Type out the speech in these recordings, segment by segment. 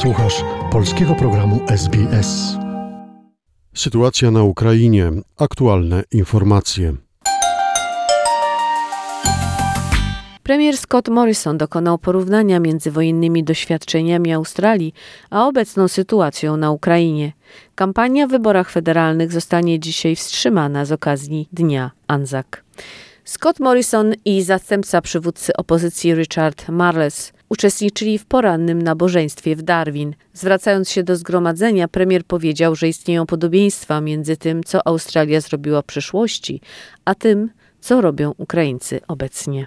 Słuchasz polskiego programu SBS. Sytuacja na Ukrainie. Aktualne informacje. Premier Scott Morrison dokonał porównania między wojennymi doświadczeniami Australii a obecną sytuacją na Ukrainie. Kampania w wyborach federalnych zostanie dzisiaj wstrzymana z okazji Dnia Anzac. Scott Morrison i zastępca przywódcy opozycji Richard Marles uczestniczyli w porannym nabożeństwie w Darwin. Zwracając się do zgromadzenia, premier powiedział, że istnieją podobieństwa między tym, co Australia zrobiła w przeszłości, a tym, co robią Ukraińcy obecnie.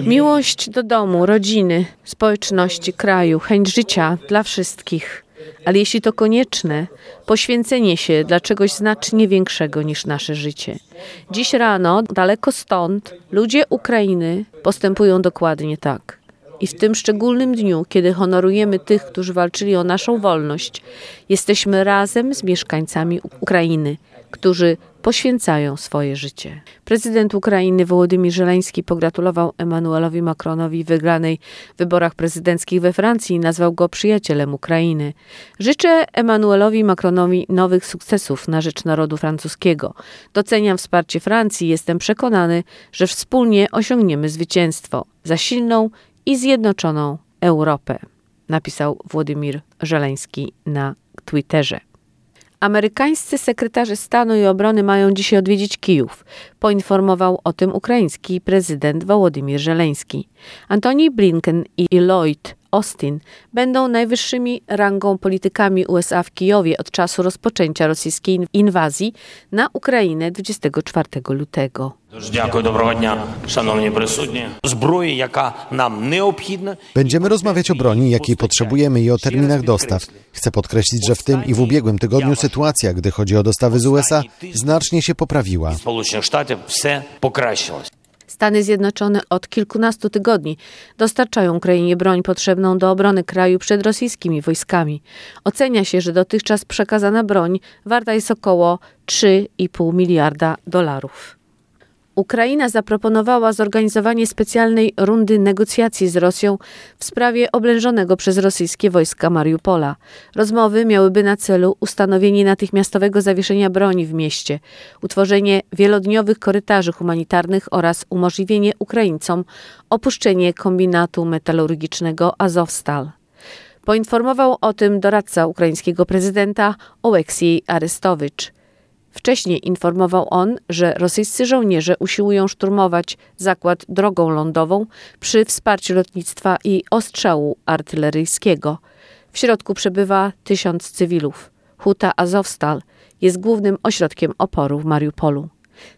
Miłość do domu, rodziny, społeczności, kraju, chęć życia dla wszystkich. Ale jeśli to konieczne, poświęcenie się dla czegoś znacznie większego niż nasze życie. Dziś rano, daleko stąd, ludzie Ukrainy postępują dokładnie tak. I w tym szczególnym dniu, kiedy honorujemy tych, którzy walczyli o naszą wolność, jesteśmy razem z mieszkańcami Ukrainy, którzy poświęcają swoje życie. Prezydent Ukrainy Wołodymyr Żeleński pogratulował Emmanuelowi Macronowi wygranej w wyborach prezydenckich we Francji i nazwał go przyjacielem Ukrainy. Życzę Emmanuelowi Macronowi nowych sukcesów na rzecz narodu francuskiego. Doceniam wsparcie Francji i jestem przekonany, że wspólnie osiągniemy zwycięstwo za silną i zjednoczoną Europę, napisał Władimir Żeleński na Twitterze. Amerykańscy sekretarze stanu i obrony mają dzisiaj odwiedzić Kijów. Poinformował o tym ukraiński prezydent Wołodymyr Żeleński. Antoni Blinken i Lloyd Austin będą najwyższymi rangą politykami USA w Kijowie od czasu rozpoczęcia rosyjskiej inwazji na Ukrainę 24 lutego. Дякую, доброго дня, шановні присутні. Зброї, яка нам необхідна. Będziemy rozmawiać o broni, jakiej potrzebujemy i o terminach dostaw. Chcę podkreślić, że w tym i w ubiegłym tygodniu sytuacja, gdy chodzi o dostawy z USA, znacznie się poprawiła. Сполучених Штатів все покращилось. Stany Zjednoczone od kilkunastu tygodni dostarczają Ukrainie broń potrzebną do obrony kraju przed rosyjskimi wojskami. Ocenia się, że dotychczas przekazana broń warta jest około 3,5 miliarda dolarów. Ukraina zaproponowała zorganizowanie specjalnej rundy negocjacji z Rosją w sprawie oblężonego przez rosyjskie wojska Mariupola. Rozmowy miałyby na celu ustanowienie natychmiastowego zawieszenia broni w mieście, utworzenie wielodniowych korytarzy humanitarnych oraz umożliwienie Ukraińcom opuszczenie kombinatu metalurgicznego Azovstal. Poinformował o tym doradca ukraińskiego prezydenta Oleksiej Arestowicz. Wcześniej informował on, że rosyjscy żołnierze usiłują szturmować zakład drogą lądową przy wsparciu lotnictwa i ostrzału artyleryjskiego. W środku przebywa tysiąc cywilów. Huta Azovstal jest głównym ośrodkiem oporu w Mariupolu.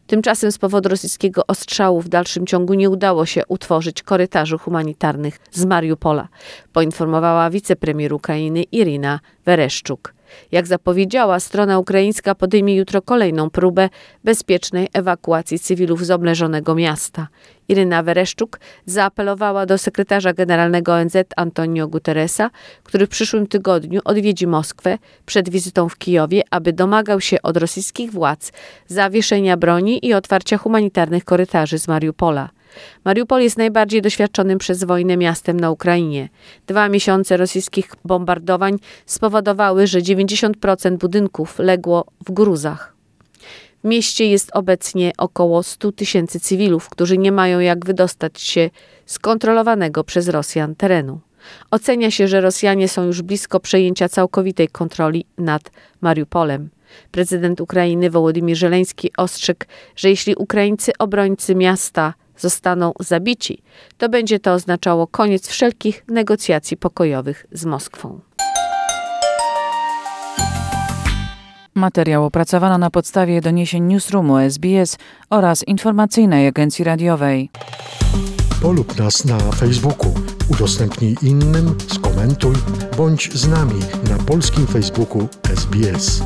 Tymczasem z powodu rosyjskiego ostrzału w dalszym ciągu nie udało się utworzyć korytarzy humanitarnych z Mariupola, poinformowała wicepremier Ukrainy Irina Wereszczuk. Jak zapowiedziała, strona ukraińska podejmie jutro kolejną próbę bezpiecznej ewakuacji cywilów z oblężonego miasta. Iryna Wereszczuk zaapelowała do sekretarza generalnego ONZ Antonio Guterresa, który w przyszłym tygodniu odwiedzi Moskwę przed wizytą w Kijowie, aby domagał się od rosyjskich władz zawieszenia broni i otwarcia humanitarnych korytarzy z Mariupola. Mariupol jest najbardziej doświadczonym przez wojnę miastem na Ukrainie. Dwa miesiące rosyjskich bombardowań spowodowały, że 90% budynków legło w gruzach. W mieście jest obecnie około 100 tysięcy cywilów, którzy nie mają jak wydostać się z kontrolowanego przez Rosjan terenu. Ocenia się, że Rosjanie są już blisko przejęcia całkowitej kontroli nad Mariupolem. Prezydent Ukrainy Wołodymyr Żeleński ostrzegł, że jeśli Ukraińcy obrońcy miasta zostaną zabici, to będzie to oznaczało koniec wszelkich negocjacji pokojowych z Moskwą. Materiał opracowano na podstawie doniesień Newsroomu SBS oraz informacyjnej agencji radiowej. Polub nas na Facebooku, udostępnij innym, skomentuj, bądź z nami na polskim Facebooku SBS.